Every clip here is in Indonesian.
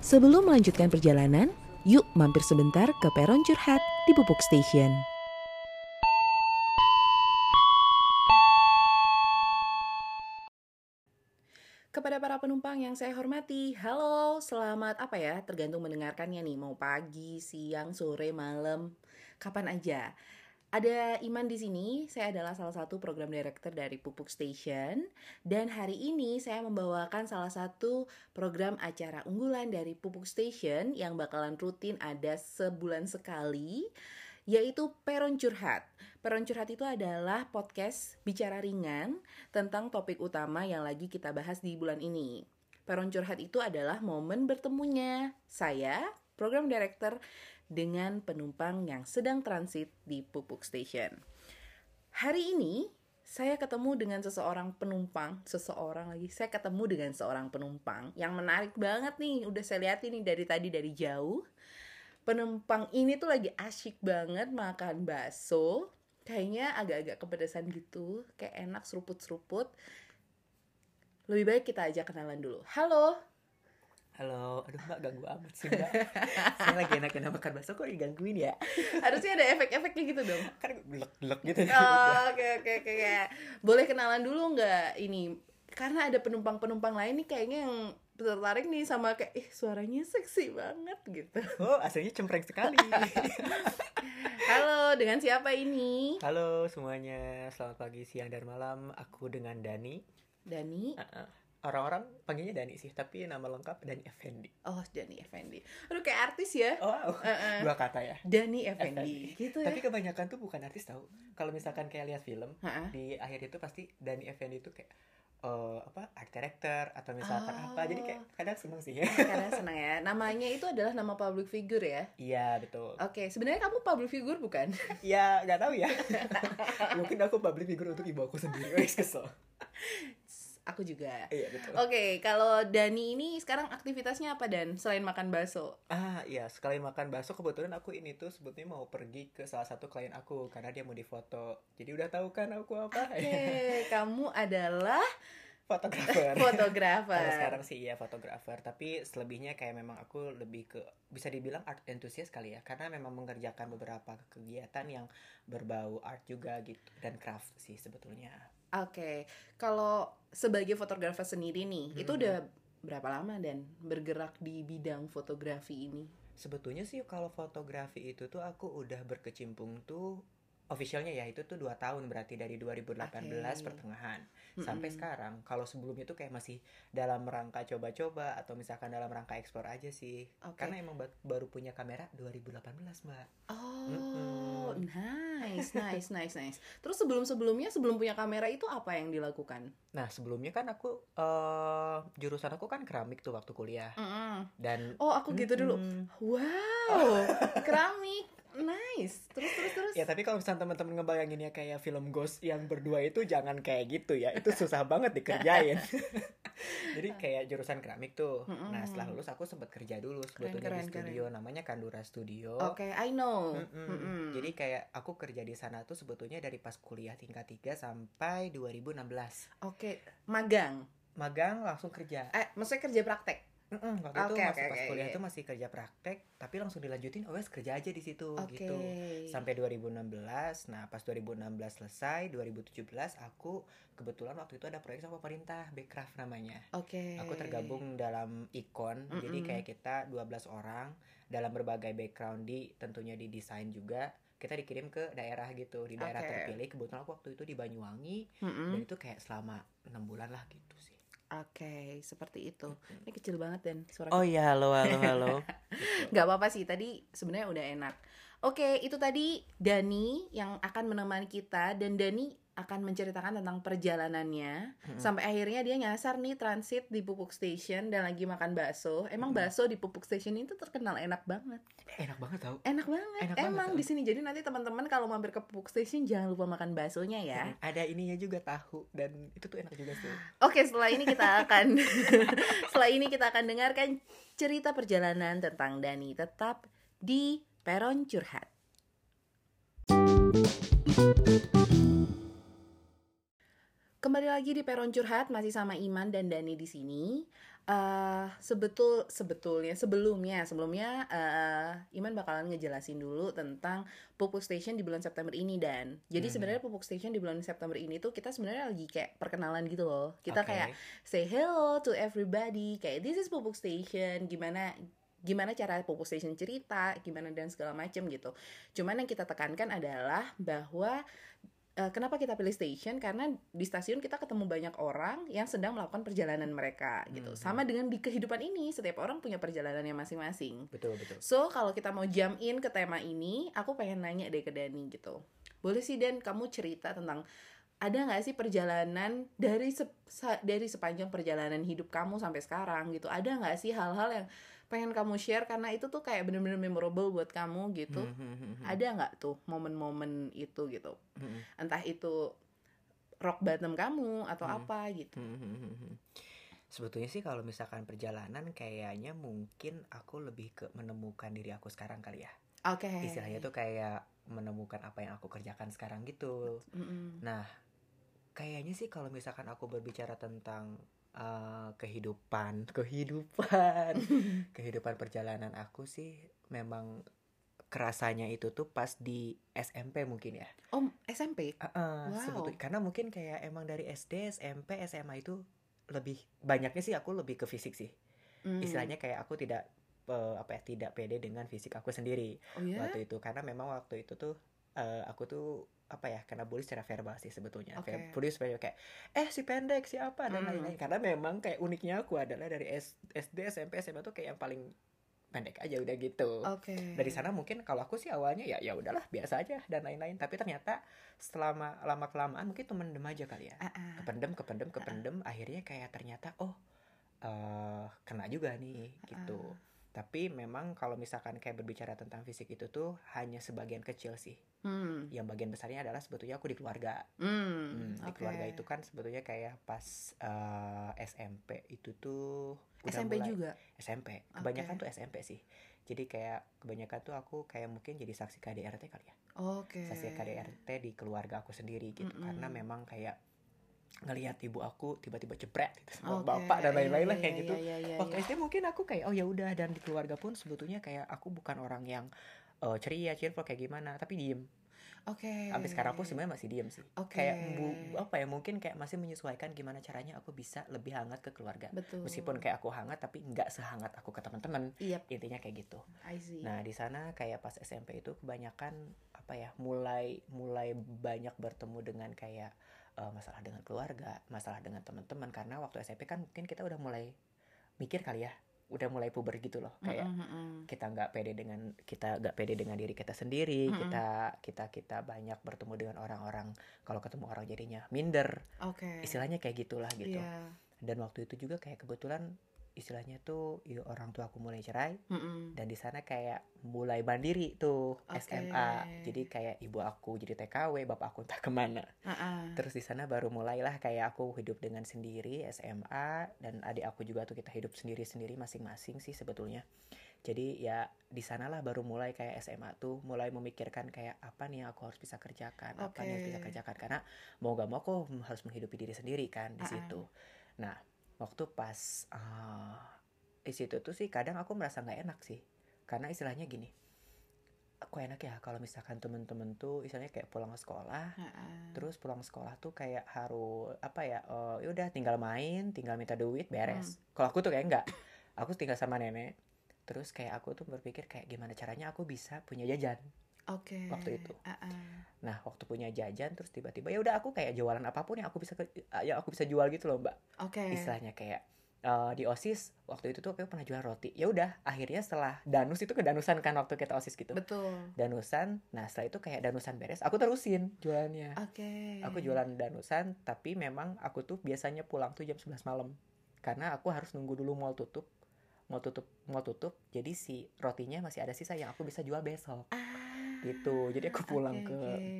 Sebelum melanjutkan perjalanan, yuk mampir sebentar ke peron curhat di Pupuk Station. Kepada para penumpang yang saya hormati, halo, selamat apa ya? Tergantung mendengarkannya nih, mau pagi, siang, sore, malam, kapan aja. Ada Iman di sini, saya adalah salah satu program director dari Pupuk Station dan hari ini saya membawakan salah satu program acara unggulan dari Pupuk Station yang bakalan rutin ada sebulan sekali yaitu Peron Curhat. Peron Curhat itu adalah podcast bicara ringan tentang topik utama yang lagi kita bahas di bulan ini. Peron Curhat itu adalah momen bertemunya saya, program director dengan penumpang yang sedang transit di Pupuk Station. Hari ini saya ketemu dengan seseorang penumpang, seseorang lagi. Saya ketemu dengan seorang penumpang yang menarik banget nih. Udah saya lihat ini dari tadi dari jauh. Penumpang ini tuh lagi asyik banget makan bakso. Kayaknya agak-agak kepedesan gitu, kayak enak seruput-seruput. Lebih baik kita aja kenalan dulu. Halo, Halo, aduh mbak ganggu amat sih mbak Saya lagi enak-enak makan bakso kok digangguin ya harusnya ada efek-efeknya gitu dong. Kan gelek-gelek gitu Oh, Oke oke oke oke. Boleh kenalan dulu nggak ini? Karena ada penumpang-penumpang lain nih kayaknya yang tertarik nih sama kayak ih suaranya seksi banget gitu. Oh aslinya cempreng sekali Halo, dengan siapa ini? Halo semuanya, selamat pagi, siang, dan malam Aku dengan Dani Dani. Uh, uh. Orang-orang panggilnya Dani sih, tapi nama lengkap Dani Effendi Oh, Dani Effendi. Aduh kayak artis ya. Oh wow, Uh-uh. dua kata ya Dani Effendi. Gitu ya. Tapi kebanyakan tuh bukan artis tahu. Kalau misalkan kayak lihat film, Ha-ha. di akhir itu pasti Dani Effendi itu kayak eh, apa art director atau misalkan Oh. apa jadi kayak kadang seneng sih ya Karena senang ya. Namanya itu adalah nama public figure ya. iya betul Oke, sebenarnya kamu public figure bukan? Ya nggak tahu ya. Mungkin aku public figure untuk ibu aku sendiri. Wes kesel. Aku juga. Iya betul. Oke, kalau Dani ini sekarang aktivitasnya apa dan selain makan bakso? Ah iya sekali makan bakso kebetulan aku ini tuh sebetulnya mau pergi ke salah satu klien aku karena dia mau difoto. Jadi udah tahu kan aku apa? Oke, kamu adalah Fotografer. fotografer. Kalau sekarang sih iya fotografer, tapi selebihnya kayak memang aku lebih ke bisa dibilang art enthusiast kali ya, karena memang mengerjakan beberapa kegiatan yang berbau art juga gitu dan craft sih sebetulnya. Oke, kalau sebagai fotografer sendiri nih, itu Mhm. udah berapa lama dan bergerak di bidang fotografi ini? Sebetulnya sih kalau fotografi itu tuh aku udah berkecimpung tuh officialnya ya itu tuh dua tahun berarti dari 2018 Oke. pertengahan sampai Mm-mm. sekarang. Kalau sebelumnya tuh kayak masih dalam rangka coba-coba atau misalkan dalam rangka ekspor aja sih. Oke. Karena emang ba- baru punya kamera 2018 mbak. Oh, Mm-mm. nice, nice, nice, nice. Terus sebelum-sebelumnya, sebelum punya kamera itu apa yang dilakukan? Nah sebelumnya kan aku eh jurusan aku kan keramik tuh waktu kuliah Mm-mm. dan Oh, aku gitu dulu. Mm-mm. Wow, keramik, nice. Terus, terus, terus. Ya tapi kalau misalnya teman-teman ngebayanginnya kayak film Ghost yang berdua itu jangan kayak gitu ya. Itu susah banget dikerjain. Jadi kayak jurusan keramik tuh. Mm-mm. Nah, setelah lulus aku sempat kerja dulu sebetulnya keren, di studio namanya Kandura Studio. Oke, I know. Mm-mm. Mm-mm. Jadi kayak aku kerja di sana tuh sebetulnya dari pas kuliah tingkat 3 sampai 2016. Oke, magang. Magang langsung kerja. Eh, maksudnya kerja praktek. Mm-mm, waktu itu Oke, masih oke, pas kuliah iya. tuh masih kerja praktek, tapi langsung dilanjutin, oh kerja aja di situ Oke. gitu. Sampai 2016. Nah, pas 2016 selesai, 2017 aku kebetulan waktu itu ada proyek sama pemerintah, Backcraft namanya. Oke. Aku tergabung dalam ikon, jadi Mm-mm. kayak kita 12 orang dalam berbagai background di tentunya di desain juga. Kita dikirim ke daerah gitu, di daerah. Hmm. terpilih. Kebetulan aku waktu itu di Banyuwangi Mm-mm. dan itu kayak selama enam bulan lah gitu sih. Oke, seperti itu. Ini kecil banget dan suara Oh iya, halo halo halo. Nggak apa-apa sih, tadi sebenarnya udah enak. Oke, itu tadi Dani yang akan menemani kita dan Dani akan menceritakan tentang perjalanannya Mm-mm. sampai akhirnya dia nyasar nih transit di Pupuk Station dan lagi makan bakso. Emang Mm-mm. bakso di Pupuk Station itu terkenal enak banget. Enak banget tau. Enak banget. Enak Emang di sini jadi nanti teman-teman kalau mampir ke Pupuk Station jangan lupa makan baksonya ya. Mm, Ada ininya juga tahu dan itu tuh enak juga sih. Oke, setelah ini kita akan setelah ini kita akan dengarkan cerita perjalanan tentang Dani tetap di Peron Curhat. Kembali lagi di Peron Curhat masih sama Iman dan Dani di sini. Eh, sebetul sebetulnya sebelumnya sebelumnya eh, Iman bakalan ngejelasin dulu tentang Pupuk Station di bulan September ini dan jadi Mhm. sebenarnya Pupuk Station di bulan September ini tuh kita sebenarnya lagi kayak perkenalan gitu loh kita Oke. kayak say hello to everybody kayak this is Pupuk Station gimana gimana cara Pupuk Station cerita gimana dan segala macem gitu cuman yang kita tekankan adalah bahwa eh, kenapa kita pilih station? Karena di stasiun kita ketemu banyak orang yang sedang melakukan perjalanan mereka gitu. Mhm. sama dengan di kehidupan ini setiap orang punya perjalanannya masing-masing. Betul betul. So kalau kita mau jump in ke tema ini aku pengen nanya deh ke Dani gitu. Boleh sih Dan kamu cerita tentang ada nggak sih perjalanan dari sa- dari sepanjang perjalanan hidup kamu sampai sekarang gitu? Ada nggak sih hal-hal yang pengen kamu share karena itu tuh kayak bener-bener memorable buat kamu gitu. Mhm, mhm, mhm. ada nggak tuh momen-momen itu gitu? Entah itu rock bottom kamu atau Hmm. apa gitu. Sebetulnya sih kalau misalkan perjalanan kayaknya mungkin aku lebih ke menemukan diri aku sekarang kali ya. Oke. Istilahnya tuh kayak menemukan apa yang aku kerjakan sekarang gitu. Mm-mm. Nah, kayaknya sih kalau misalkan aku berbicara tentang eh, kehidupan, kehidupan, kehidupan perjalanan aku sih memang kerasanya itu tuh pas di SMP mungkin ya. oh SMP Eh, eh, Wow. sebetul- karena mungkin kayak emang dari SD, SMP, SMA itu lebih banyaknya sih aku lebih ke fisik sih. Mm. Istilahnya kayak aku tidak eh, apa ya tidak pede dengan fisik aku sendiri oh ya waktu itu karena memang waktu itu tuh eh, aku tuh apa ya kena bully secara verbal sih sebetulnya. Oke. Kayak bully supaya kayak eh si pendek siapa? dan Hmm. lain-lain. Karena memang kayak uniknya aku adalah dari S- SD SMP SMA tuh kayak yang paling pendek aja udah gitu. Oke. Dari sana mungkin kalau aku sih awalnya ya ya udahlah biasa aja dan lain-lain. Tapi ternyata setelah lama kelamaan mungkin temen dem aja kali ya. Ah, ah. kependem kependem kependem. Akhirnya kayak ternyata oh eh kena juga nih gitu. Ah. Tapi memang kalau misalkan kayak berbicara tentang fisik itu tuh hanya sebagian kecil sih Hmm. yang bagian besarnya adalah sebetulnya aku di keluarga Hmm. Hmm, di oke. keluarga itu kan sebetulnya kayak pas eh, SMP itu tuh SMP mulai- juga SMP kebanyakan tuh SMP sih jadi kayak kebanyakan tuh aku kayak mungkin jadi saksi KDRT kali ya oke saksi KDRT di keluarga aku sendiri gitu Mm-mm. karena memang kayak ngelihat ibu aku tiba-tiba jebret gitu sama Oke, bapak dan lain-lain lah kayak iya, gitu. iya, iya, waktu iya. SD mungkin aku kayak oh ya udah dan di keluarga pun sebetulnya kayak aku bukan orang yang eh, ceria cheerful kayak gimana tapi diem. Oke. Sampai sekarang pun sebenarnya masih diem sih. Oke. kayak bu- apa ya mungkin kayak masih menyesuaikan gimana caranya aku bisa lebih hangat ke keluarga. Betul. Meskipun kayak aku hangat tapi nggak sehangat aku ke teman-teman. Iya intinya kayak gitu. I see. Nah di sana kayak pas SMP itu kebanyakan apa ya mulai mulai banyak bertemu dengan kayak eh, masalah dengan keluarga, masalah dengan teman-teman karena waktu SMP kan mungkin kita udah mulai mikir kali ya, udah mulai puber gitu loh kayak Mm-mm, mm-mm. kita nggak pede dengan kita nggak pede dengan diri kita sendiri, Mm-mm. kita kita kita banyak bertemu dengan orang-orang kalau ketemu orang jadinya minder, oke istilahnya kayak gitulah gitu. Iya. Dan waktu itu juga kayak kebetulan istilahnya tuh ya orang tua aku mulai cerai Mm-mm. dan di sana kayak mulai mandiri tuh Oke. SMA jadi kayak ibu aku jadi TKW bapak aku entah ke mana Ah, ah. terus di sana baru mulailah kayak aku hidup dengan sendiri SMA dan adik aku juga tuh kita hidup sendiri sendiri masing-masing sih sebetulnya jadi ya di sanalah baru mulai kayak SMA tuh mulai memikirkan kayak apa nih yang aku harus bisa kerjakan apa nih yang harus bisa kerjakan karena mau gak mau aku harus menghidupi diri sendiri kan di Ah, ah. situ nah waktu pas ah, di situ tuh sih kadang aku merasa nggak enak sih. Karena istilahnya gini aku enak ya kalau misalkan temen-temen tuh istilahnya kayak pulang sekolah Ah, ah. terus pulang sekolah tuh kayak harus apa ya ya udah tinggal main tinggal minta duit beres. Kalau aku tuh kayak enggak aku tinggal sama nenek terus kayak aku tuh berpikir kayak gimana caranya aku bisa punya jajan Oke. waktu itu. Ah, ah. nah waktu punya jajan terus tiba-tiba ya udah aku kayak jualan apa pun yang aku bisa ke- yang aku bisa jual gitu loh mbak Oke. istilahnya kayak eh, di osis waktu itu tuh aku pernah jual roti ya udah akhirnya setelah danus itu ke danusan kan waktu kita osis gitu Betul. danusan nah setelah itu kayak danusan beres aku terusin jualannya Oke. aku jualan danusan tapi memang aku tuh biasanya pulang tuh jam 11 malam karena aku harus nunggu dulu mall tutup mau tutup mau tutup jadi si rotinya masih ada sisa yang aku bisa jual besok Ah, gitu. Jadi aku pulang oke, ke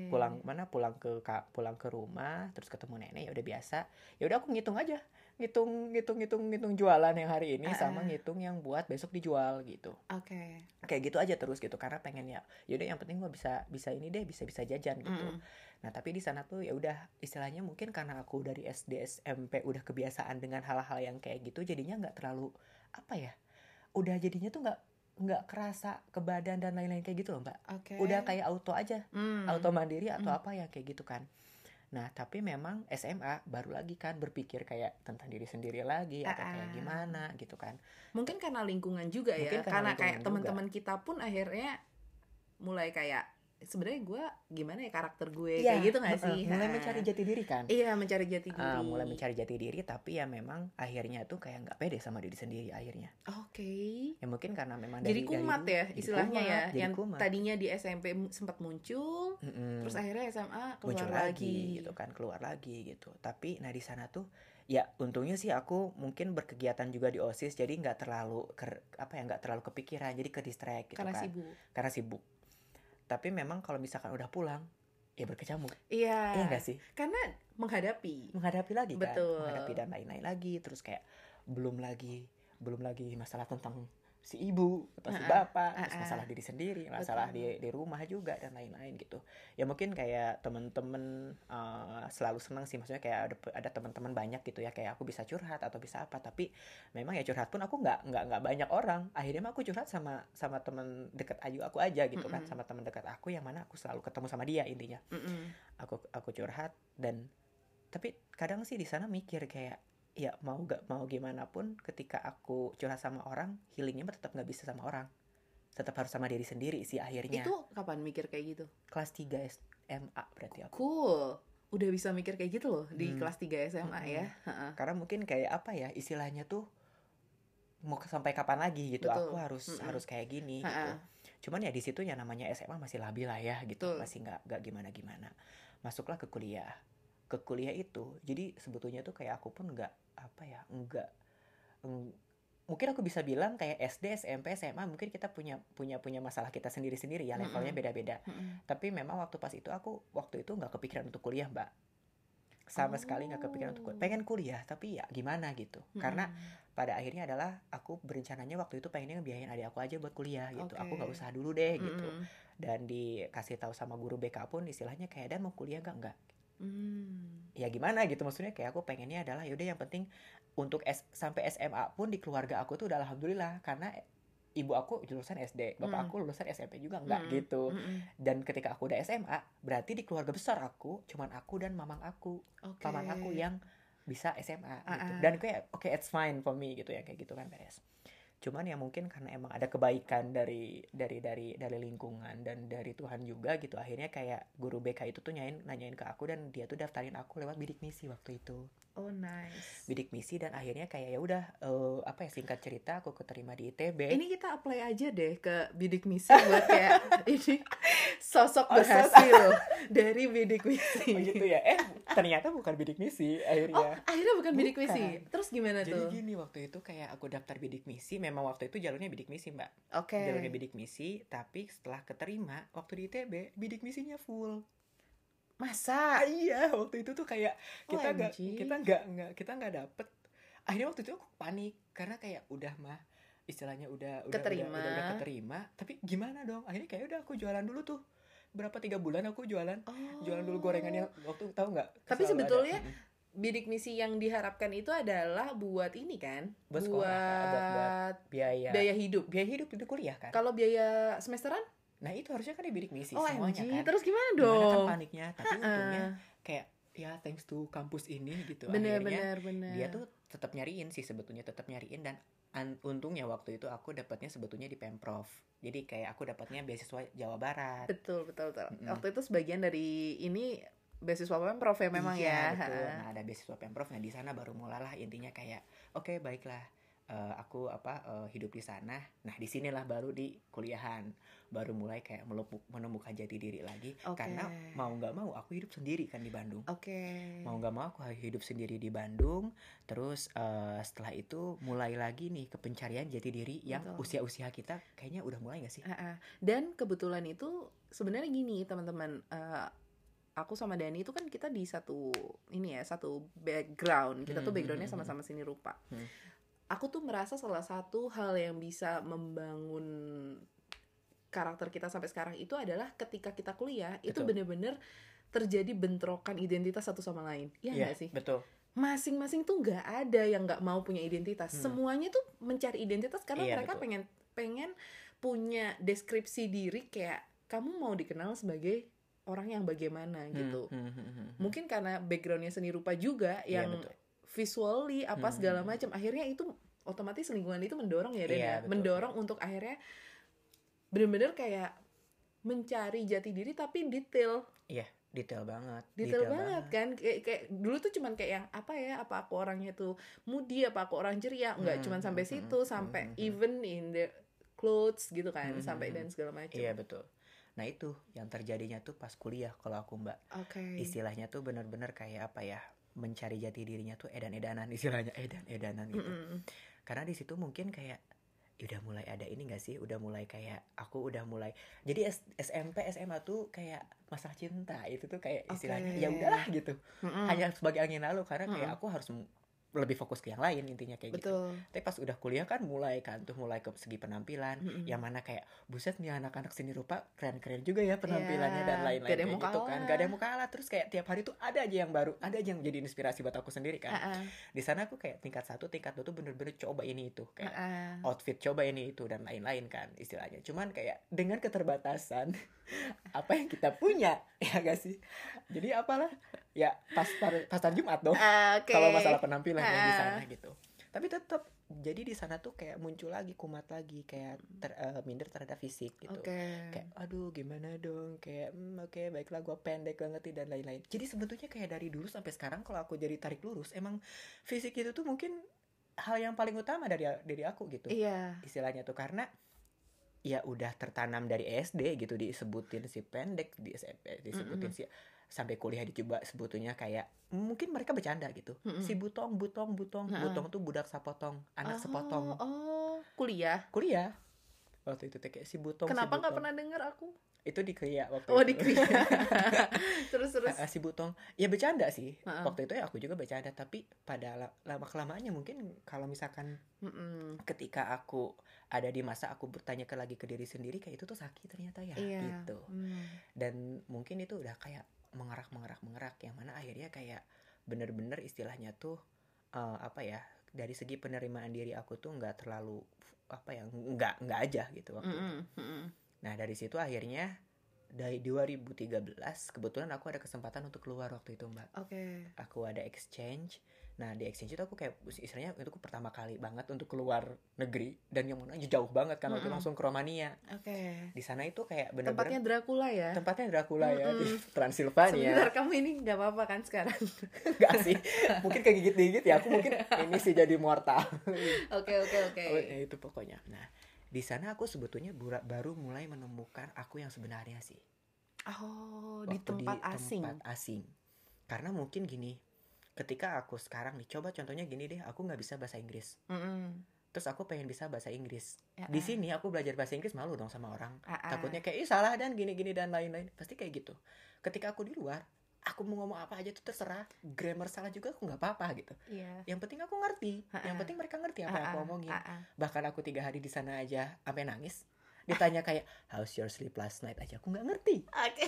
pulang mana? Pulang ke pulang ke rumah terus ketemu nenek ya udah biasa. Ya udah aku ngitung aja. Ngitung ngitung ngitung ngitung jualan yang hari ini Ah, sama ah. ngitung yang buat besok dijual gitu. Oke. kayak gitu aja terus gitu karena pengen ya yaudah yang penting gue bisa bisa ini deh bisa bisa jajan gitu. Mm-mm. nah tapi di sana tuh ya udah istilahnya mungkin karena aku dari SD SMP udah kebiasaan dengan hal-hal yang kayak gitu jadinya nggak terlalu apa ya udah jadinya tuh nggak nggak kerasa ke badan dan lain-lain kayak gitu loh mbak Oke. udah kayak auto aja Hmm. auto mandiri atau Mm. apa ya kayak gitu kan nah tapi memang SMA baru lagi kan berpikir kayak tentang diri sendiri lagi atau kayak gimana gitu kan Mungkin karena lingkungan juga ya. Mungkin karena Karena kayak teman-teman kita pun akhirnya mulai kayak sebenarnya gue gimana ya karakter gue Iya, kayak gitu gak sih? mulai Ha. mencari jati diri kan Iya mencari jati diri. Ah, mulai mencari jati diri tapi ya memang akhirnya tuh kayak nggak pede sama diri sendiri akhirnya Oke. ya mungkin karena memang Jadi dari, kumat dari ya jadi istilahnya kumat, ya. jadi Yang kumat. tadinya di SMP sempat muncul, Mm-mm. terus akhirnya SMA keluar muncul lagi gitu kan keluar lagi gitu tapi nah di sana tuh ya untungnya sih aku mungkin berkegiatan juga di osis jadi nggak terlalu ker- apa ya nggak terlalu kepikiran jadi ke distract gitu Karena kan sibuk. karena sibuk tapi memang kalau misalkan udah pulang ya berkecamuk Iya. iya nggak sih Karena menghadapi. menghadapi lagi kan Betul. menghadapi dan lain-lain lagi terus kayak belum lagi belum lagi masalah tentang si ibu atau si bapak terus ah. masalah diri sendiri masalah Betul. di di rumah juga dan lain-lain gitu ya mungkin kayak temen-temen eh, selalu senang sih maksudnya kayak ada ada teman-teman banyak gitu ya kayak aku bisa curhat atau bisa apa tapi memang ya curhat pun aku nggak nggak nggak banyak orang akhirnya mah aku curhat sama sama temen dekat ayu aku aja gitu kan Mm-mm. sama teman dekat aku yang mana aku selalu ketemu sama dia intinya Mm-mm. aku aku curhat dan tapi kadang sih di sana mikir kayak ya mau gak mau gimana pun ketika aku curhat sama orang healingnya mah tetap nggak bisa sama orang tetap harus sama diri sendiri sih akhirnya Itu kapan mikir kayak gitu? kelas 3 SMA berarti aku Cool. Udah bisa mikir kayak gitu loh di Hmm. kelas 3 SMA Mm-mm. ya. Karena mungkin kayak apa ya istilahnya tuh mau sampai kapan lagi gitu Betul. aku harus Mm-mm. harus kayak gini gitu Ha-ha. cuman ya di situ ya namanya SMA masih labil lah ya gitu Betul. masih nggak nggak gimana gimana masuklah ke kuliah ke kuliah itu jadi sebetulnya tuh kayak aku pun nggak apa ya nggak eng- mungkin aku bisa bilang kayak SD SMP SMA mungkin kita punya punya punya masalah kita sendiri sendiri ya levelnya Mm-mm. beda-beda Mm-mm. tapi memang waktu pas itu aku waktu itu nggak kepikiran untuk kuliah mbak sama sekali nggak kepikiran untuk kuliah. Oh. pengen kuliah tapi ya gimana gitu karena Mm-mm. pada akhirnya adalah aku berencananya waktu itu pengennya ngebiayain adik aku aja buat kuliah gitu aku Oke. nggak usah dulu deh gitu Mm-mm. dan dikasih tahu sama guru BK pun istilahnya kayak dan mau kuliah gak enggak Mm. ya gimana gitu maksudnya kayak aku pengennya adalah yaudah yang penting untuk S, sampai SMA pun di keluarga aku tuh udah alhamdulillah karena ibu aku lulusan SD bapak Mm. aku lulusan SMP juga enggak Mm-mm. gitu Mm-mm. dan ketika aku udah SMA berarti di keluarga besar aku cuman aku dan mamang aku Oke. paman aku yang bisa SMA gitu. Ah, ah. Dan kayak oke it's fine for me gitu ya kayak gitu kan beres. Cuman ya mungkin karena emang ada kebaikan dari dari dari dari lingkungan dan dari Tuhan juga gitu. Akhirnya kayak guru BK itu tuh nanyain nanyain ke aku dan dia tuh daftarin aku lewat bidik misi waktu itu. Oh nice. Bidik misi dan akhirnya kayak ya udah eh, apa ya singkat cerita aku keterima di ITB. Ini kita apply aja deh ke bidik misi buat kayak ini sosok Oh, sos- berhasil dari bidik misi. Oh gitu ya. Eh ternyata bukan bidik misi Oh, akhirnya. akhirnya bukan bidik Bukan. misi. Terus gimana Jadi tuh? gini waktu itu kayak aku daftar bidik misi, memang waktu itu jalurnya bidik misi mbak. Oke. jalurnya bidik misi tapi setelah keterima waktu di ITB bidik misinya full Masa? ah, iya waktu itu tuh kayak kita nggak kita nggak nggak kita nggak dapet akhirnya waktu itu aku panik karena kayak udah mah istilahnya udah udah Keterima. udah, udah, udah keterima tapi gimana dong akhirnya kayak udah aku jualan dulu tuh berapa tiga bulan aku jualan Oh. jualan dulu gorengannya waktu tahu nggak Tapi ada. sebetulnya Mm-mm. bidik misi yang diharapkan itu adalah buat ini kan? Buat sekolah? Buat- buat biaya biaya hidup. biaya hidup itu kuliah kan Kalau biaya semesteran? Nah itu harusnya kan di bidik misi Oh, semuanya MG. kan Terus gimana Gimana dong? kan paniknya tapi untungnya kayak ya thanks to kampus ini gitu bener akhirnya bener bener. dia tuh tetap nyariin sih sebetulnya tetap nyariin dan an- untungnya waktu itu aku dapatnya sebetulnya di pemprov jadi kayak aku dapatnya beasiswa Jawa Barat betul betul betul. Mm-mm. Waktu itu sebagian dari ini beasiswa pemprov ya memang Iya, ya. betul. Nah ada beasiswa pemprov nah di sana baru mulalah intinya kayak oke baiklah eh, aku apa eh, hidup di sana nah di sinilah baru di kuliahan baru mulai kayak melepuk- menemukan jati diri lagi Oke. karena mau nggak mau aku hidup sendiri kan di Bandung Oke. mau nggak mau aku hidup sendiri di Bandung terus eh, setelah itu mulai lagi nih ke pencarian jati diri yang Betul. usia-usia kita kayaknya udah mulai nggak sih ah. Dan kebetulan itu sebenarnya gini teman-teman, aku sama Dani itu kan kita di satu ini ya satu background kita tuh Hmm, backgroundnya hmm, hmm, sama-sama seni rupa Hmm. Aku tuh merasa salah satu hal yang bisa membangun karakter kita sampai sekarang itu adalah ketika kita kuliah itu Betul. bener-bener terjadi bentrokan identitas satu sama lain Iya Iya, nggak sih betul masing-masing tuh nggak ada yang nggak mau punya identitas Hmm. semuanya tuh mencari identitas karena Iya, mereka betul. pengen pengen punya deskripsi diri kayak kamu mau dikenal sebagai orang yang bagaimana gitu Hmm, hmm, hmm, hmm, mungkin karena backgroundnya seni rupa juga Iya, yang betul. Visually apa Hmm, segala macam akhirnya itu otomatis lingkungan itu mendorong ya Dan Iya, ya? betul. mendorong untuk akhirnya bener-bener kayak mencari jati diri tapi detail Iya, detail banget detail, banget, kan kayak, kayak dulu tuh cuman kayak yang apa ya apa aku orangnya tuh moody apa aku orang ceria nggak Hmm, cuman sampai hmm, situ hmm, sampai hmm, hmm. even in the clothes gitu kan Hmm, sampai hmm, dan segala macam Iya betul. Nah itu yang terjadinya tuh pas kuliah kalau aku mbak. oke Istilahnya tuh bener-bener kayak apa ya? Mencari jati dirinya tuh edan-edanan istilahnya edan-edanan gitu. Mm-mm. Karena di situ mungkin kayak "Ya udah mulai ada ini gak sih? Udah mulai kayak aku udah mulai. Jadi S- SMP SMA tuh kayak masalah cinta itu tuh kayak istilahnya Oke. ya udahlah gitu. Mm-mm. Hanya sebagai angin lalu karena kayak Mm-mm. aku harus lebih fokus ke yang lain intinya kayak gitu. betul. Tapi pas udah kuliah kan mulai kan tuh mulai ke segi penampilan. Mm-mm. yang mana kayak buset nih anak-anak seni rupa keren-keren juga ya penampilannya Iya, dan lain-lain kayak mau gitu kan. Gak ada yang mau kalah. Terus kayak tiap hari tuh ada aja yang baru ada aja yang jadi inspirasi buat aku sendiri kan. Ah, di sana aku kayak tingkat satu tingkat dua tuh bener-bener coba ini itu kayak ah. outfit coba ini itu dan lain-lain kan istilahnya. Cuman kayak dengan keterbatasan apa yang kita punya ya gak sih? Jadi apalah? Ya pas pasar Jumat dong. Ah, oke. kalau masalah penampilan yang di Ah. sana gitu. Tapi tetap jadi di sana tuh kayak muncul lagi kumat lagi kayak ter, eh, minder terhadap fisik gitu. Oke. Kayak aduh gimana dong? Kayak hmm, oke baiklah gue pendek banget nih," dan lain-lain. Jadi sebetulnya kayak dari dulu sampai sekarang kalau aku jadi tarik lurus emang fisik itu tuh mungkin hal yang paling utama dari dari aku gitu. Iya. Istilahnya tuh karena ya udah tertanam dari SD gitu disebutin si pendek di SMP disebutin Mm-mm. si sampai kuliah dicoba sebetulnya kayak mungkin mereka bercanda gitu Mm-mm. si butong butong butong Ha-ha. butong tuh budak sapotong anak Oh, sepotong oh kuliah kuliah waktu itu kayak si butong si kenapa nggak butong. pernah dengar aku itu di Kria waktu oh itu. di terus terus ah, si butong ya bercanda sih Ha-ha. waktu itu ya aku juga bercanda tapi pada la- lama kelamaannya mungkin kalau misalkan Mm-mm. ketika aku ada di masa aku bertanya ke lagi ke diri sendiri kayak itu tuh sakit ternyata ya iya gitu Hmm. dan mungkin itu udah kayak mengerak mengerak mengerak yang mana akhirnya kayak bener-bener istilahnya tuh eh, apa ya dari segi penerimaan diri aku tuh nggak terlalu apa ya nggak nggak aja gitu waktu itu. Mm-mm. Mm-mm. Nah dari situ akhirnya dari 2013 kebetulan aku ada kesempatan untuk keluar waktu itu mbak. oke Aku ada exchange. Nah di exchange itu aku kayak istilahnya itu aku pertama kali banget untuk keluar negeri dan yang mana jauh banget kan waktu itu Mm-mm. langsung ke Romania. oke Di sana itu kayak tempatnya bener-bener Dracula ya tempatnya Dracula ya di. Transilvania. sebentar kamu ini nggak apa-apa kan sekarang Enggak sih. Mungkin kayak gigit-gigit ya. Aku mungkin ini sih jadi mortal. oke oke oke Oh, ya itu pokoknya. Nah, di sana aku sebetulnya baru mulai menemukan aku yang sebenarnya sih. oh di Waktu tempat asing tempat asing. Karena mungkin gini, ketika aku sekarang nih, coba contohnya gini deh, aku nggak bisa bahasa Inggris. Mm-mm. Terus aku pengen bisa bahasa Inggris. Ya, Di ah. sini aku belajar bahasa Inggris malu dong sama orang. Ah, ah. Takutnya kayak, ih salah dan gini-gini dan lain-lain. Pasti kayak gitu. Ketika aku di luar, aku mau ngomong apa aja tuh terserah. Grammar salah juga aku nggak apa-apa gitu. iya Yang penting aku ngerti. Yang Ha-ha. penting mereka ngerti apa yang aku Ah, ah, omongin. ah, ah. Bahkan aku tiga hari di sana aja sampai nangis. Ditanya kayak how's your sleep last night aja aku nggak ngerti. Oke.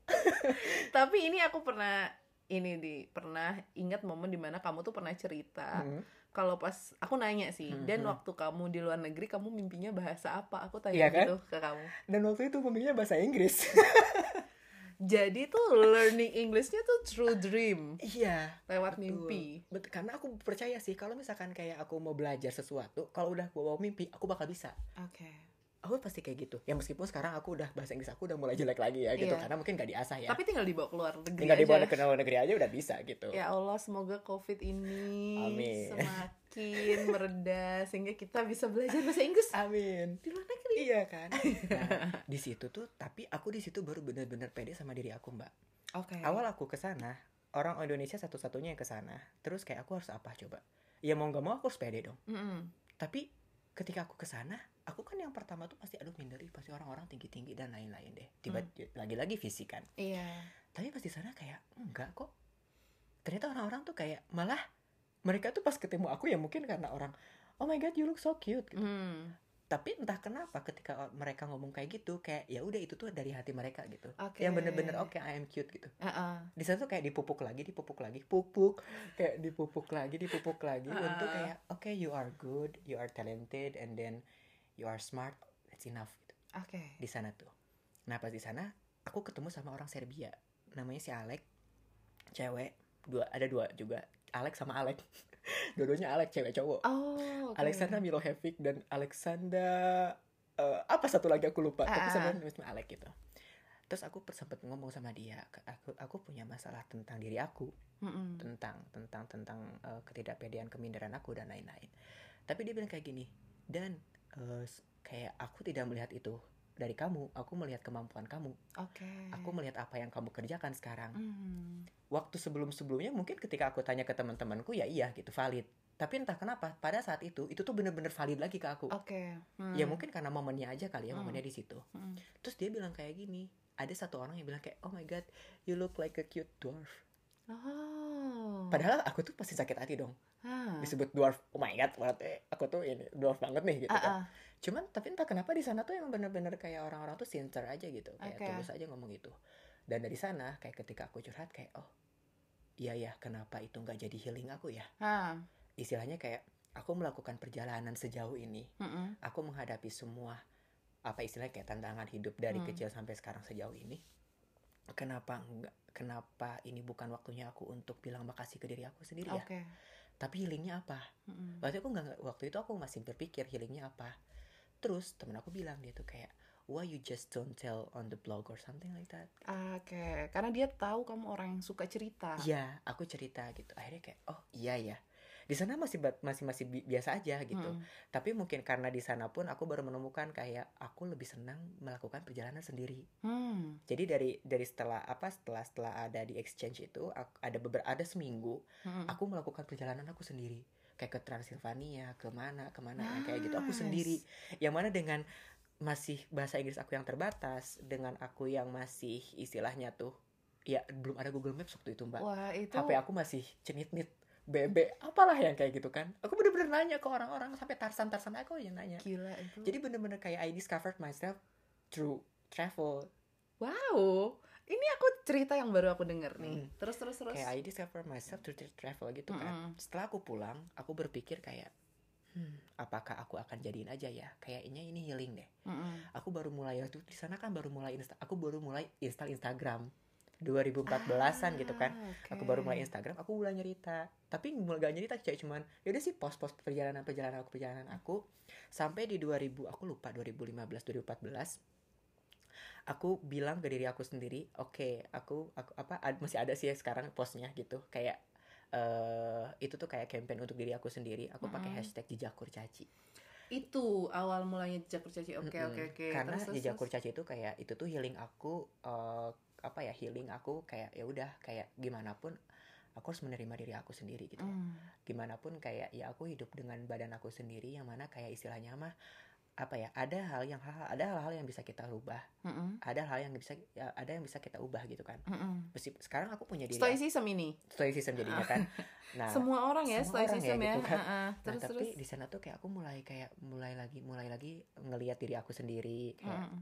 Tapi ini aku pernah ini di pernah ingat momen di mana kamu tuh pernah cerita Hmm. kalau pas aku nanya sih Hmm, dan hmm. waktu kamu di luar negeri kamu mimpinya bahasa apa aku tanya Iya kan? gitu ke kamu Dan waktu itu pemilinya bahasa Inggris. jadi tuh learning Englishnya tuh through dream iya. lewat betul. mimpi Bet- karena aku percaya sih kalau misalkan kayak aku mau belajar sesuatu, kalau udah bawa mimpi, aku bakal bisa. oke Aku pasti kayak gitu. Ya meskipun sekarang aku udah bahasa Inggris aku udah mulai jelek lagi ya gitu Iya. karena mungkin gak diasah ya. tapi tinggal dibawa keluar negeri Tinggal aja dibawa ke luar negeri aja udah bisa gitu. ya Allah semoga covid ini Amin. semakin mereda sehingga kita bisa belajar bahasa Inggris. Amin. di luar negeri. Iya kan. Nah, di situ tuh tapi aku di situ baru benar-benar pede sama diri aku, Mbak. oke. Awal aku ke sana orang Indonesia satu-satunya yang ke sana. Terus kayak aku harus apa coba? Ya mau nggak mau aku harus pede dong. Mm-mm. tapi ketika aku ke sana aku kan yang pertama tuh pasti aduh minderi pasti orang-orang tinggi-tinggi dan lain-lain deh. Tiba lagi-lagi fisik kan. Iya. Tapi pas di sana kayak enggak kok. Ternyata orang-orang tuh kayak malah mereka tuh pas ketemu aku ya mungkin karena orang oh my god you look so cute gitu. Hmm. tapi entah kenapa ketika mereka ngomong kayak gitu kayak ya udah itu tuh dari hati mereka gitu Oke. yang bener-bener oke I am cute gitu Ah, ah. di sana tuh kayak dipupuk lagi dipupuk lagi pupuk kayak dipupuk lagi dipupuk lagi untuk Ah. kayak oke you are good you are talented and then you are smart that's enough gitu Oke. di sana tuh nah pas di sana aku ketemu sama orang Serbia namanya si Alek cewek dua ada dua juga Alek sama Alek dua-duanya Alek cewek cowok Oh, oke. Alexandra Milojevic dan Alexandra eh, apa satu lagi aku lupa tapi Ah, ah. sebenarnya namanya Alek gitu terus aku sempet ngomong sama dia aku aku punya masalah tentang diri aku Mm-mm. tentang tentang tentang eh, ketidakpedean keminderan aku dan lain-lain tapi dia bilang kayak gini dan s- kayak aku tidak melihat itu dari kamu aku melihat kemampuan kamu Oke. aku melihat apa yang kamu kerjakan sekarang Hmm. waktu sebelum-sebelumnya mungkin ketika aku tanya ke teman-temanku ya iya gitu valid tapi entah kenapa pada saat itu itu tuh bener-bener valid lagi ke aku Oke. Hmm. ya mungkin karena momennya aja kali ya Hmm. momennya di situ Hmm. terus dia bilang kayak gini ada satu orang yang bilang kayak oh my god you look like a cute dwarf Oh. padahal aku tuh pasti sakit hati dong Ah. disebut dwarf oh my god berarti aku tuh ini dwarf banget nih gitu Ah, kan ah. Cuman tapi entah kenapa di sana tuh emang bener-bener kayak orang-orang tuh sincere aja gitu kayak Oke. tulus aja ngomong gitu dan dari sana kayak ketika aku curhat kayak oh iya ya kenapa itu nggak jadi healing aku ya Ah. istilahnya kayak aku melakukan perjalanan sejauh ini Mm-mm. aku menghadapi semua apa istilahnya kayak tantangan hidup dari Hmm. kecil sampai sekarang sejauh ini kenapa enggak kenapa ini bukan waktunya aku untuk bilang makasih ke diri aku sendiri ya tapi healingnya apa Mm-mm. waktu aku nggak waktu itu aku masih berpikir healingnya apa terus temen aku bilang dia tuh kayak why you just don't tell on the blog or something like that Oke, karena dia tahu kamu orang yang suka cerita. Iya, aku cerita gitu. Akhirnya kayak, oh iya ya. Di sana masih masih masih bi- biasa aja gitu. Mm-mm. Tapi mungkin karena di sana pun aku baru menemukan kayak aku lebih senang melakukan perjalanan sendiri. Hmm. Jadi dari dari setelah apa setelah setelah ada di exchange itu aku- ada beberapa ada seminggu Mm-mm. aku melakukan perjalanan aku sendiri kayak ke Transilvania ke mana ke mana yang kayak gitu aku Nice. sendiri yang mana dengan masih bahasa Inggris aku yang terbatas dengan aku yang masih istilahnya tuh ya belum ada Google Maps waktu itu mbak Wah, itu HP aku masih cenit-nit BB apalah yang kayak gitu kan aku bener-bener nanya ke orang-orang sampai tarsan-tarsan aku yang nanya gila itu. jadi bener-bener kayak I discovered myself through travel wow. Ini aku cerita yang baru aku denger nih. Mm. Terus terus terus. kayak I discovered myself through tra- travel gitu kan Mm-mm. setelah aku pulang aku berpikir kayak hmm, apakah aku akan jadiin aja ya kayaknya ini healing deh Mm-mm. aku baru mulai waktu di sana kan baru mulai insta aku baru mulai install Instagram 2014an gitu kan Ah, aku oke. baru mulai Instagram aku mulai nyerita tapi mulai gak nyerita kayak cuman yaudah sih post-post perjalanan perjalanan aku perjalanan aku sampai di 2000 aku lupa 2015 2014 aku bilang ke diri aku sendiri oke aku aku apa ad- masih ada sih ya sekarang postnya gitu kayak eh itu tuh kayak campaign untuk diri aku sendiri aku pakai Mm-mm. hashtag jejak kurcaci Itu awal mulanya jejak kurcaci. Oke oke oke. karena Terus, jejak kurcaci itu kayak itu tuh healing aku eh, apa ya healing aku kayak ya udah kayak gimana pun aku harus menerima diri aku sendiri gitu Mm. gimana pun kayak ya aku hidup dengan badan aku sendiri yang mana kayak istilahnya mah apa ya ada hal yang hal ada hal-hal yang bisa kita rubah Mm-mm. ada hal yang bisa ya, ada yang bisa kita ubah gitu kan Mm-mm. Mesti, sekarang aku punya diri Stoicism ini. stoicism jadinya kan nah semua orang ya semua orang ya stoicism ya. gitu kan. Heeh. Nah, Terus tapi terus. di sana tuh kayak aku mulai kayak mulai lagi mulai lagi ngelihat diri aku sendiri kayak Mm-mm.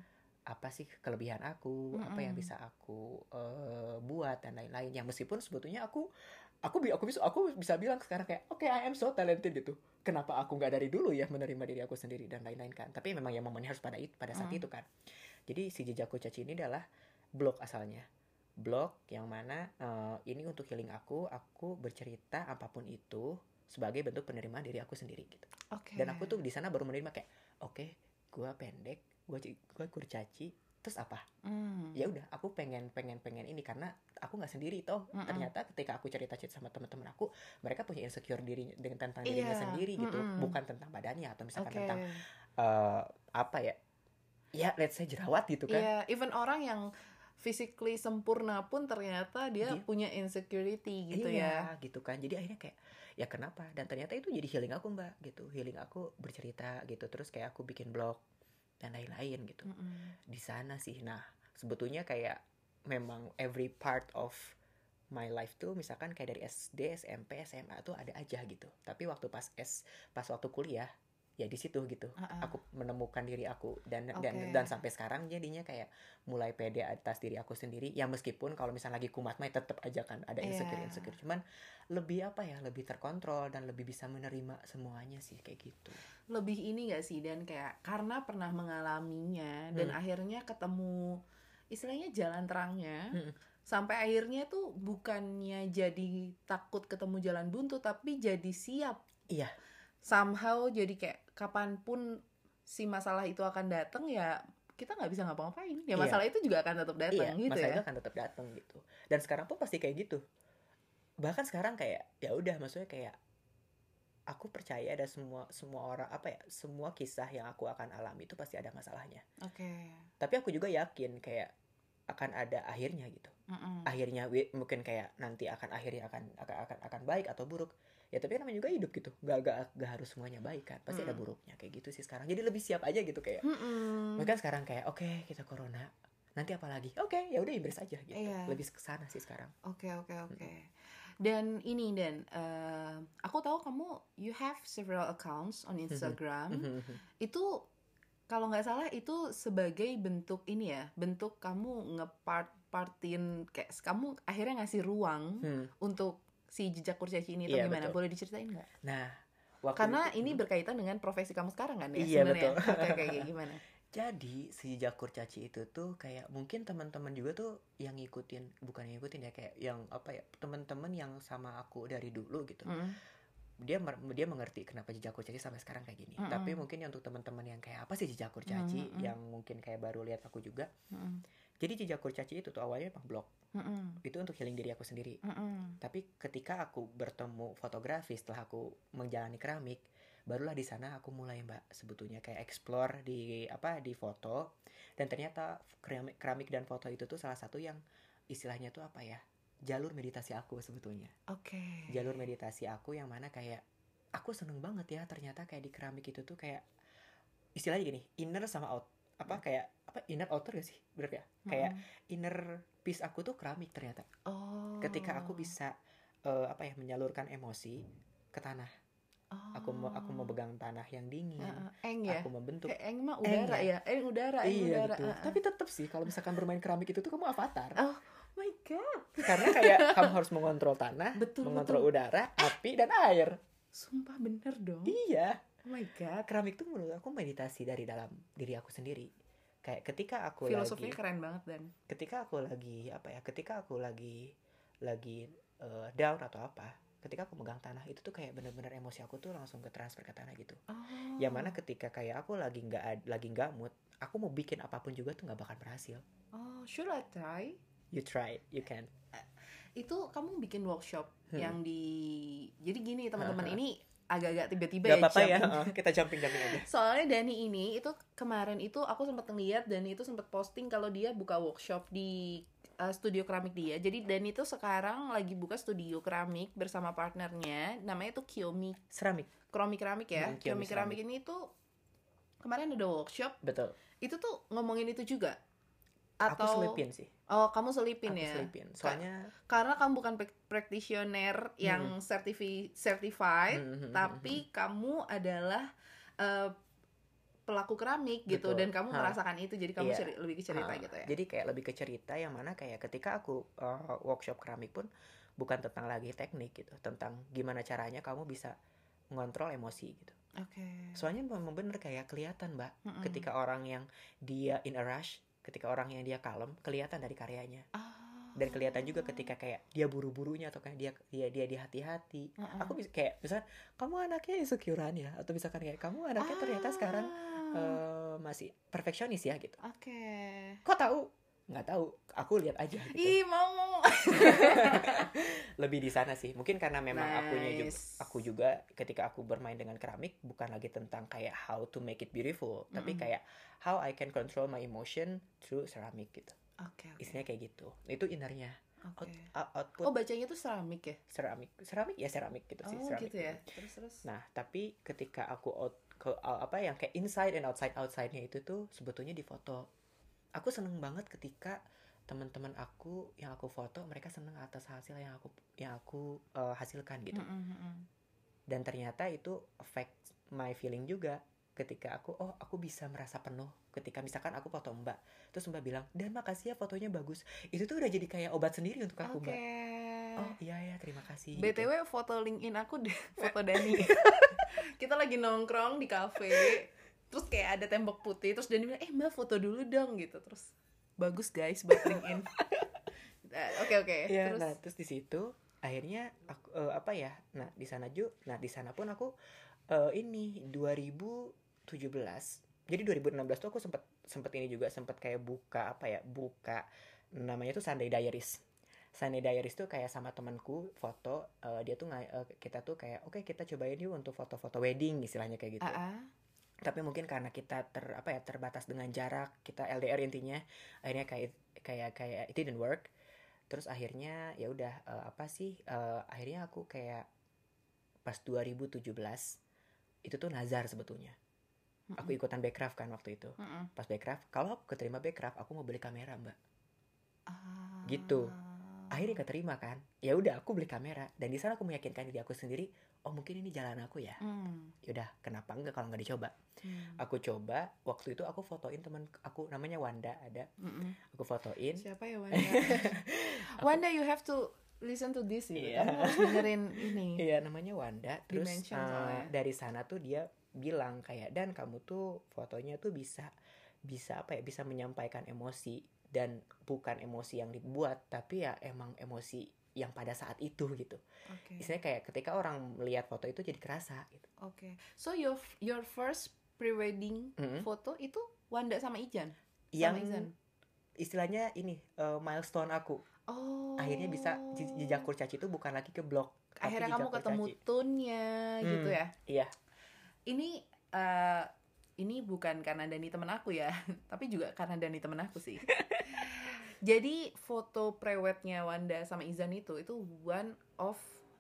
apa sih kelebihan aku apa yang bisa aku eh, buat dan lain-lain yang meskipun sebetulnya aku aku aku bisa aku bisa bilang sekarang kayak oke I am so talented gitu kenapa aku nggak dari dulu ya menerima diri aku sendiri dan lain-lain kan tapi memang yang momennya harus pada itu pada saat Mm. itu kan jadi si jejakku caci ini adalah blog asalnya blog yang mana eh, ini untuk healing aku aku bercerita apa pun itu sebagai bentuk penerimaan diri aku sendiri gitu Oke. dan aku tuh di sana baru menerima kayak oke gua pendek gua gua kurcaci terus apa Mm. ya udah aku pengen pengen pengen ini karena aku nggak sendiri toh Mm-mm. ternyata ketika aku cerita cerita sama teman-teman aku mereka punya insecure dirinya dengan tentang dirinya Iya, sendiri gitu mm-mm. bukan tentang badannya atau misalkan Oke. tentang eh, apa ya ya let's say jerawat gitu kan Iya, even orang yang physically sempurna pun ternyata dia Dia- punya insecurity gitu iya, ya. gitu kan jadi akhirnya kayak ya kenapa dan ternyata itu jadi healing aku mbak gitu healing aku bercerita gitu terus kayak aku bikin blog dan lain-lain gitu Mm-mm. di sana sih nah sebetulnya kayak memang every part of my life tuh misalkan kayak dari SD, SMP, SMA tuh ada aja gitu. Tapi waktu pas S, pas waktu kuliah ya di situ gitu. Uh-uh. Aku menemukan diri aku dan dan Oke. dan sampai sekarang jadinya kayak mulai pede atas diri aku sendiri. Ya meskipun kalau misalnya lagi kumat mah tetap aja kan ada Iya. insecure insecure. Cuman lebih apa ya? Lebih terkontrol dan lebih bisa menerima semuanya sih kayak gitu. lebih ini gak sih dan kayak karena pernah mengalaminya dan Hmm. akhirnya ketemu istilahnya jalan terangnya Hmm. sampai akhirnya tuh bukannya jadi takut ketemu jalan buntu tapi jadi siap Iya. Somehow jadi kayak kapan pun si masalah itu akan datang ya kita nggak bisa ngapa-ngapain ya Iya. masalah itu juga akan tetap datang iya, gitu masa ya itu akan tetap datang gitu. Dan sekarang pun pasti kayak gitu. Bahkan sekarang kayak ya udah maksudnya kayak aku percaya ada semua semua orang apa ya semua kisah yang aku akan alami itu pasti ada masalahnya. oke Tapi aku juga yakin kayak akan ada akhirnya gitu. Mm-mm. Akhirnya wi- mungkin kayak nanti akan akhirnya akan akan akan, akan baik atau buruk. Ya tapi namanya juga hidup gitu. Gak, gak, gak harus semuanya baik kan. Pasti ada Mm. buruknya kayak gitu sih sekarang. Jadi lebih siap aja gitu kayak. Mm-mm. Mungkin sekarang kayak oke kita corona. Nanti apa lagi? Oke, ya udah embrace aja gitu. Iya. Lebih ke sana sih sekarang. Oke oke oke. Dan ini dan eh, aku tahu kamu you have several accounts on Instagram. Mhm. itu kalau nggak salah itu sebagai bentuk ini ya, bentuk kamu ngepart partin kayak kamu akhirnya ngasih ruang Hmm. untuk si jejak kurcaci ini atau Iya, gimana? betul. Boleh diceritain nggak? Nah, waktu Karena itu- ini berkaitan dengan profesi kamu sekarang kan ya Iya, sebenarnya. betul. Oke oke oke, gimana? Jadi si jejak kurcaci itu tuh kayak mungkin teman-teman juga tuh yang ngikutin bukan yang ngikutin ya kayak yang apa ya teman-teman yang sama aku dari dulu gitu. Mm. Dia dia mengerti kenapa jejak kurcaci sampai sekarang kayak gini. Mm-mm. Tapi mungkin untuk teman-teman yang kayak apa sih jejak kurcaci Mm-mm. yang mungkin kayak baru lihat aku juga. Mm-mm. Jadi jejak kurcaci itu tuh awalnya emang blog. Mm-mm. Itu untuk healing diri aku sendiri. Mm-mm. Tapi ketika aku bertemu fotografi setelah aku menjalani keramik, barulah di sana aku mulai mbak sebetulnya kayak explore di apa di foto dan ternyata keramik, keramik dan foto itu tuh salah satu yang istilahnya tuh apa ya jalur meditasi aku sebetulnya Oke. jalur meditasi aku yang mana kayak aku seneng banget ya ternyata kayak di keramik itu tuh kayak istilahnya gini inner sama out apa kayak apa inner outer gak sih bener ya kayak Mm-mm. inner peace aku tuh keramik ternyata oh. ketika aku bisa eh, apa ya menyalurkan emosi ke tanah aku mau aku mau Oh. pegang tanah yang dingin Heeh, eng ya. aku membentuk Kayak eng mah Eng udara ya. Eng udara, eng iya udara. betul Heeh. tapi tetap sih kalau misalkan bermain keramik itu tuh kamu avatar Oh my god. karena kayak kamu harus mengontrol tanah Betul, mengontrol betul. udara api dan air Sumpah bener dong. iya Oh my god. keramik tuh menurut aku meditasi dari dalam diri aku sendiri kayak ketika aku Filosofinya lagi keren banget dan. ketika aku lagi apa ya ketika aku lagi lagi eh, down atau apa ketika aku megang tanah itu tuh kayak bener-bener emosi aku tuh langsung ke transfer ke tanah gitu Oh. yang mana ketika kayak aku lagi nggak lagi nggak mood aku mau bikin apa pun juga tuh nggak bakal berhasil Oh, should I try? you try you can Itu kamu bikin workshop Hmm. yang di Jadi gini teman-teman Aha. ini agak-agak tiba-tiba ya. apa-apa ya heeh, kita jumping jumping aja Soalnya Dani ini itu kemarin itu aku sempat ngeliat dan itu sempat posting kalau dia buka workshop di uh, studio keramik dia. Jadi Dani itu sekarang lagi buka studio keramik bersama partnernya. Namanya tuh Kiyomi seramik Keramik Keramik ya. Hmm, Kiyomi Keramik ini tuh kemarin ada workshop betul itu tuh ngomongin itu juga. aku Atau selipin sih Oh, kamu selipin aku ya. selipin soalnya Karena kamu bukan prac- practitioner yang certifi- certified, Hmm, hmm, hmm, tapi kamu adalah eh, pelaku keramik gitu Betul. dan kamu Ha. merasakan itu jadi kamu Iya. ceri- lebih ke cerita Ah, gitu ya. Jadi kayak lebih ke cerita yang mana kayak ketika aku uh, workshop keramik pun bukan tentang lagi teknik gitu, tentang gimana caranya kamu bisa mengontrol emosi gitu. Oke. Soalnya memang bener kayak kelihatan mbak, Mm-mm. ketika orang yang dia in a rush, ketika orang yang dia kalem, kelihatan dari karyanya. Ah. Dan kelihatan juga ketika kayak dia buru-burunya atau kayak dia dia dia di hati-hati. Mm-mm. Aku bisa kayak misalnya kamu anaknya insecurean ya, atau misalkan kayak kamu anaknya ternyata sekarang Ah. eh, masih perfeksionis ya gitu. Oke. Kok tahu? Nggak tahu. Aku lihat aja gitu. Ih, mau mau. Lebih di sana sih. Mungkin karena memang akunya juga Nice. aku juga ketika aku bermain dengan keramik bukan lagi tentang kayak how to make it beautiful, tapi Mm-mm. kayak how I can control my emotion through ceramic gitu. Oke. oke, Isinya kayak gitu. Itu innernya. Oke. Out, out- output Oh, bacanya tuh seramik ya? ceramik. Ceramik ya ceramik gitu sih. Oh, ceramik. gitu ya. Terus terus. Nah, tapi ketika aku out ke out- apa yang kayak inside and outside outside-nya itu tuh sebetulnya di foto. Aku seneng banget ketika teman-teman aku yang aku foto mereka seneng atas hasil yang aku yang aku uh, hasilkan gitu Mm-mm, mm-mm. dan ternyata itu affect my feeling juga ketika aku oh aku bisa merasa penuh ketika misalkan aku foto mbak terus mbak bilang dan makasih ya fotonya bagus itu tuh udah jadi kayak obat sendiri untuk aku Oke. mbak oh iya ya terima kasih gitu. BTW foto LinkedIn aku deh, foto Dani. Kita lagi nongkrong di kafe, terus kayak ada tembok putih, terus Dani bilang, "Eh, Mbak foto dulu dong." gitu. Terus bagus guys buat LinkedIn. Eh, Oke, oke. Iya, Terus nah terus di situ akhirnya aku eh, apa ya? Nah, di sana juga nah di sana pun aku eh, ini 2017. Jadi 2016 tuh aku sempet sempet ini juga sempet kayak buka apa ya? Buka namanya tuh Sunday Diaries. Sunday Diaries tuh kayak sama temanku foto eh, dia tuh eh, kita tuh kayak oke kita cobain yuk untuk foto-foto wedding istilahnya kayak gitu AA. Tapi mungkin karena kita ter apa ya terbatas dengan jarak kita LDR intinya akhirnya kayak kayak kayak it didn't work. Terus akhirnya ya udah eh, apa sih eh, akhirnya aku kayak pas 2017 itu tuh nazar sebetulnya. Aku ikutan Backcraft kan waktu itu. Pas Backcraft kalau aku keterima Backcraft aku mau beli kamera mbak. Ah. Gitu. akhirnya keterima kan. Ya udah aku beli kamera. Dan di sana aku meyakinkan diri aku sendiri oh mungkin ini jalan aku ya Hmm. yaudah kenapa enggak kalau nggak dicoba Hmm. aku coba waktu itu aku fotoin teman aku namanya Wanda ada Mm-mm. aku fotoin Siapa ya Wanda? Wanda, you have to listen to this gitu. Iya. Kamu harus dengerin ini. iya namanya Wanda terus Dimension soalnya. dari sana tuh dia bilang kayak dan kamu tuh fotonya tuh bisa bisa apa ya bisa menyampaikan emosi dan bukan emosi yang dibuat tapi ya emang emosi yang pada saat itu gitu Oke. istilahnya kayak ketika orang melihat foto itu jadi kerasa gitu Oke. So your your first pre-wedding Mm-mm. foto itu Wanda sama Ijan? yang Sama Izan? istilahnya ini eh, milestone aku Oh. akhirnya bisa je- jejak kurcaci itu bukan lagi ke blog Akhirnya kamu ketemu kurcaci. tunnya gitu Hmm, ya. iya. Ini eh ini bukan karena Dani temen aku ya, tapi juga karena Dani temen aku sih. Jadi foto prewednya Wanda sama Izan itu itu one of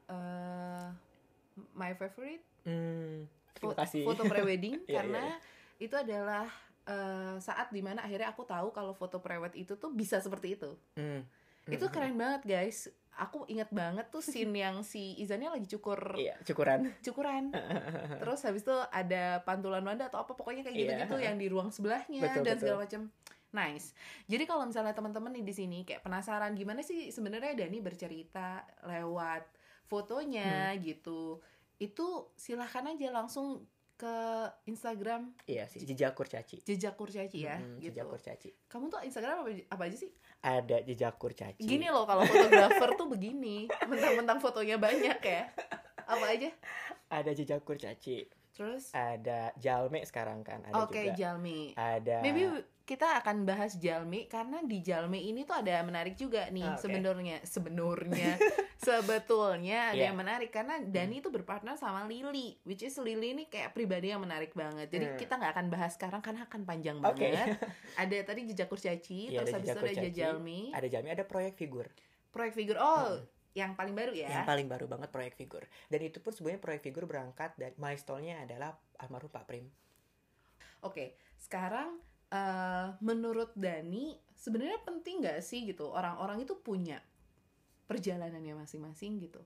eh, my favorite Hmm, terima kasih. foto prewedding Iya, karena iya, itu adalah eh, saat di mana akhirnya aku tahu kalau foto prewed itu tuh bisa seperti itu. Hmm, Itu hmm, keren banget guys. Aku inget banget tuh scene yang si Izannya lagi cukur Iya, cukuran. cukuran. Terus habis itu ada pantulan Wanda atau apa pokoknya kayak Iya. gitu-gitu yang di ruang sebelahnya Betul, dan betul. segala macam. Nice. Jadi kalau misalnya teman-teman nih di sini kayak penasaran gimana sih sebenarnya Dani bercerita lewat fotonya Hmm. gitu. Itu silahkan aja langsung ke Instagram Iya sih, jejak kurcaci. jejak kurcaci ya Hmm, gitu. Jejak kurcaci. Kamu tuh Instagram apa, apa aja sih? Ada jejak kurcaci. Gini loh kalau fotografer tuh begini, mentang-mentang fotonya banyak ya. Apa aja? Ada jejak kurcaci. Terus Ada jalme sekarang kan, ada Oke, juga. Jalmi. Ada Maybe kita akan bahas Jalmi karena di Jalmi ini tuh ada menarik juga nih Ah, oke. sebenarnya sebenarnya sebetulnya ada Iya. yang menarik karena Dani itu berpartner sama Lily which is Lily ini kayak pribadi yang menarik banget jadi Hmm. kita nggak akan bahas sekarang karena akan panjang Oke. banget ada tadi jejak kurcaci Iya, terus ada habis itu ada. Jalmi ada jalme, ada proyek figur. proyek figur oh Hmm. Yang paling baru ya Yang paling baru banget proyek figur. Dan itu pun sebenarnya proyek figur berangkat dari milestone-nya adalah almarhum Pak Prim. Oke, sekarang eh, menurut Dani sebenarnya penting nggak sih gitu orang-orang itu punya perjalanannya masing-masing gitu.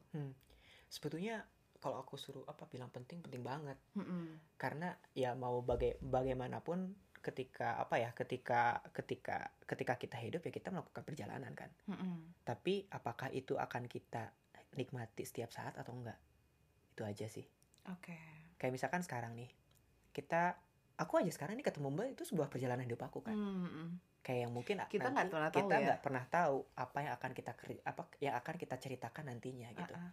Sebetulnya kalau aku suruh apa bilang penting penting banget Mm-mm. karena ya mau baga- bagaimanapun ketika apa ya ketika ketika ketika kita hidup ya kita melakukan perjalanan kan Mm-mm. tapi apakah itu akan kita nikmati setiap saat atau enggak itu aja sih Oke. kayak misalkan sekarang nih kita aku aja sekarang nih ketemu mbak itu sebuah perjalanan hidup aku kan Mm-mm. kayak yang mungkin Kita nggak pernah tahu kita ya. nggak pernah tahu apa yang akan kita apa yang akan kita ceritakan nantinya gitu Ah-ah.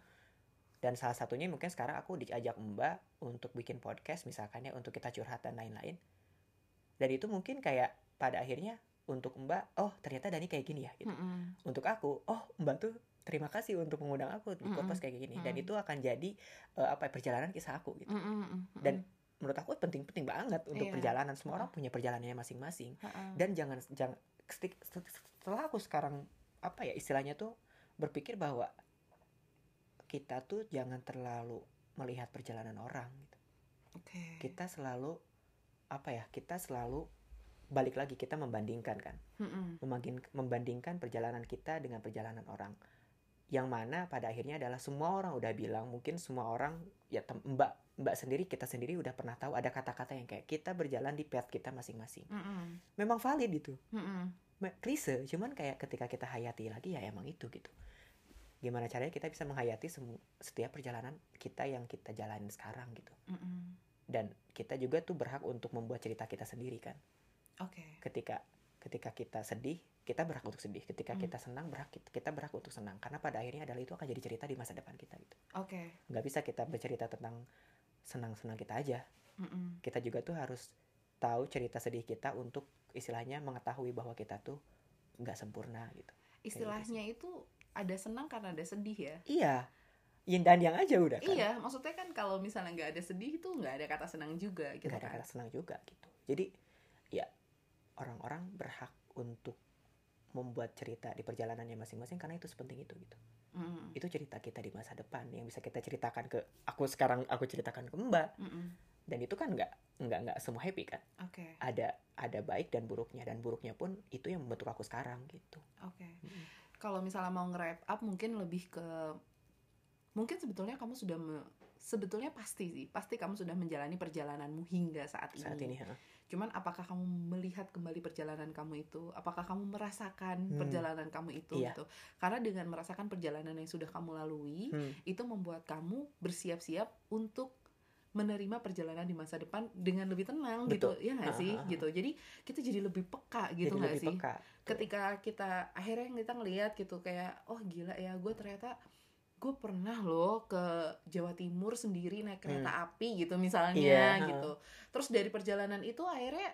dan salah satunya mungkin sekarang aku diajak mbak untuk bikin podcast misalkan ya untuk kita curhat dan lain-lain dan itu mungkin kayak pada akhirnya untuk mbak oh ternyata Dani kayak gini ya gitu Mm-mm. untuk aku oh mbak tuh terima kasih untuk mengundang aku di podcast kayak gini dan Mm-mm. itu akan jadi eh, apa ya, perjalanan kisah aku gitu mm-mm. Dan- menurut aku penting-penting banget untuk Iya. perjalanan semua orang punya perjalanannya masing-masing Ah-ah. dan jangan jangan setelah aku sekarang apa ya istilahnya tuh berpikir bahwa kita tuh jangan terlalu melihat perjalanan orang gitu. Oke. kita selalu apa ya kita selalu balik lagi kita membandingkan kan. Membanding- membandingkan perjalanan kita dengan perjalanan orang. Yang mana pada akhirnya adalah semua orang udah bilang mungkin semua orang ya mbak mbak sendiri kita sendiri udah pernah tahu ada kata-kata yang kayak kita berjalan di path kita masing-masing. Memang valid itu. Klise cuman kayak ketika kita hayati lagi ya emang itu gitu. Gimana caranya kita bisa menghayati setiap perjalanan kita yang kita jalanin sekarang gitu. Mm-mm. Dan kita juga tuh berhak untuk membuat cerita kita sendiri kan Oke. ketika ketika kita sedih kita berhak untuk sedih ketika Hmm. kita senang berhak kita berhak untuk senang karena pada akhirnya adalah itu akan jadi cerita di masa depan kita gitu Oke. nggak bisa kita bercerita tentang senang-senang kita aja Mm-mm. kita juga tuh harus tahu cerita sedih kita untuk istilahnya mengetahui bahwa kita tuh nggak sempurna gitu Istilahnya itu ada senang karena ada sedih ya. iya yin dan yang aja udah kan Iya, maksudnya kan kalau misalnya nggak ada sedih itu nggak ada kata senang juga gitu nggak ada kan. kata senang juga gitu jadi ya orang-orang berhak untuk membuat cerita di perjalanannya masing-masing karena itu sepenting itu gitu Mm. itu cerita kita di masa depan yang bisa kita ceritakan ke aku sekarang aku ceritakan ke mbak Mm-mm. dan itu kan nggak nggak nggak semua happy kan Oke, ada ada baik dan buruknya dan buruknya pun itu yang membentuk aku sekarang gitu oke. Mm. Kalau misalnya mau nge-wrap up mungkin lebih ke mungkin sebetulnya kamu sudah me- sebetulnya pasti sih, pasti kamu sudah menjalani perjalananmu hingga saat ini. saat ini ha. Cuman apakah kamu melihat kembali perjalanan kamu itu? Apakah kamu merasakan Hmm. perjalanan kamu itu Iya. gitu? Karena dengan merasakan perjalanan yang sudah kamu lalui, Hmm, itu membuat kamu bersiap-siap untuk menerima perjalanan di masa depan dengan lebih tenang Betul. gitu ya nggak sih gitu jadi kita jadi lebih peka gitu nggak sih peka ketika kita akhirnya kita ngelihat gitu kayak oh gila ya gue ternyata gue pernah loh ke Jawa Timur sendiri naik kereta api gitu misalnya Hmm. Ha. gitu terus dari perjalanan itu akhirnya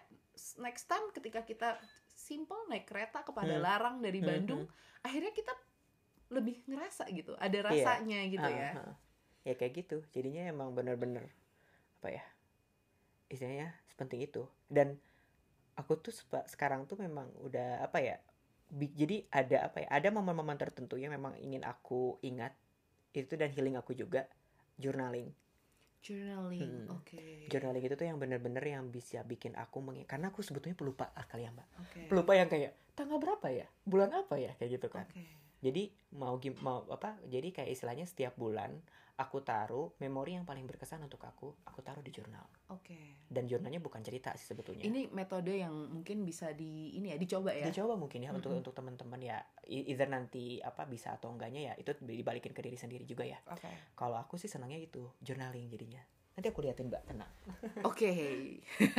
next time ketika kita simple naik kereta kepada Hmm. Larang dari Hmm, Bandung akhirnya kita lebih ngerasa gitu ada Iya. rasanya gitu Ha, ya ha. ya kayak gitu jadinya emang bener-bener apa ya istilahnya sepenting itu dan aku tuh sekarang tuh memang udah apa ya jadi ada apa ya ada momen-momen tertentu yang memang ingin aku ingat itu dan healing aku juga journaling. Journaling Hmm. oke. Journaling itu tuh yang bener-bener yang bisa bikin aku meng karena aku sebetulnya pelupa ah, kali ya mbak. Oke. Pelupa yang kayak tanggal berapa ya? Bulan apa ya? Kayak gitu kan. Oke. Jadi mau mau apa jadi kayak istilahnya setiap bulan aku taruh memori yang paling berkesan untuk aku aku taruh di jurnal. Oke. Dan jurnalnya bukan cerita sih sebetulnya. Ini metode yang mungkin bisa di ini ya dicoba ya? Dicoba mungkin ya untuk Mm-mm. untuk teman-teman ya. Either nanti apa bisa atau enggaknya ya itu dibalikin ke diri sendiri juga ya. Oke. Kalau aku sih senangnya itu journaling jadinya. Nanti aku liatin mbak. Tenang. Oke,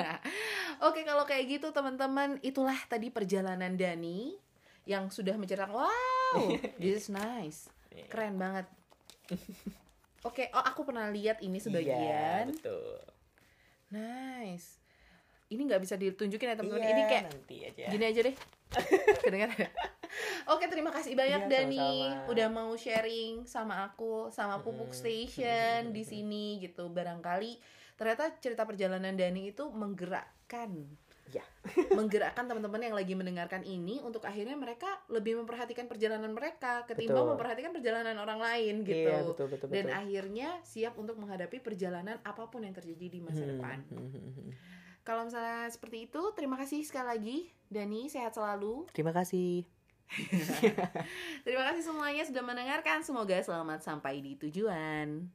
oke kalau kayak gitu teman-teman itulah tadi perjalanan Dani yang sudah menceritakan wow this is nice. Iya. keren banget. Oke, oh aku pernah lihat ini Iya, sebagian betul nice. Ini nggak bisa ditunjukin ya teman-teman. Iya, Ini kayak nanti aja gini aja deh. Kedengaran? Oke, terima kasih banyak Iya, Dani udah mau sharing sama aku sama Pupuk Mm-mm. Station di sini gitu. Barangkali ternyata cerita perjalanan Dani itu menggerakkan. Ya. menggerakkan teman-teman yang lagi mendengarkan ini untuk akhirnya mereka lebih memperhatikan perjalanan mereka ketimbang Betul. memperhatikan perjalanan orang lain gitu. Iya, betul betul Dan betul akhirnya siap untuk menghadapi perjalanan apa pun yang terjadi di masa Hmm, depan. hmm, hmm, hmm. Kalau misalnya seperti itu, terima kasih sekali lagi Dani, sehat selalu. terima kasih Terima kasih semuanya sudah mendengarkan. Semoga selamat sampai di tujuan.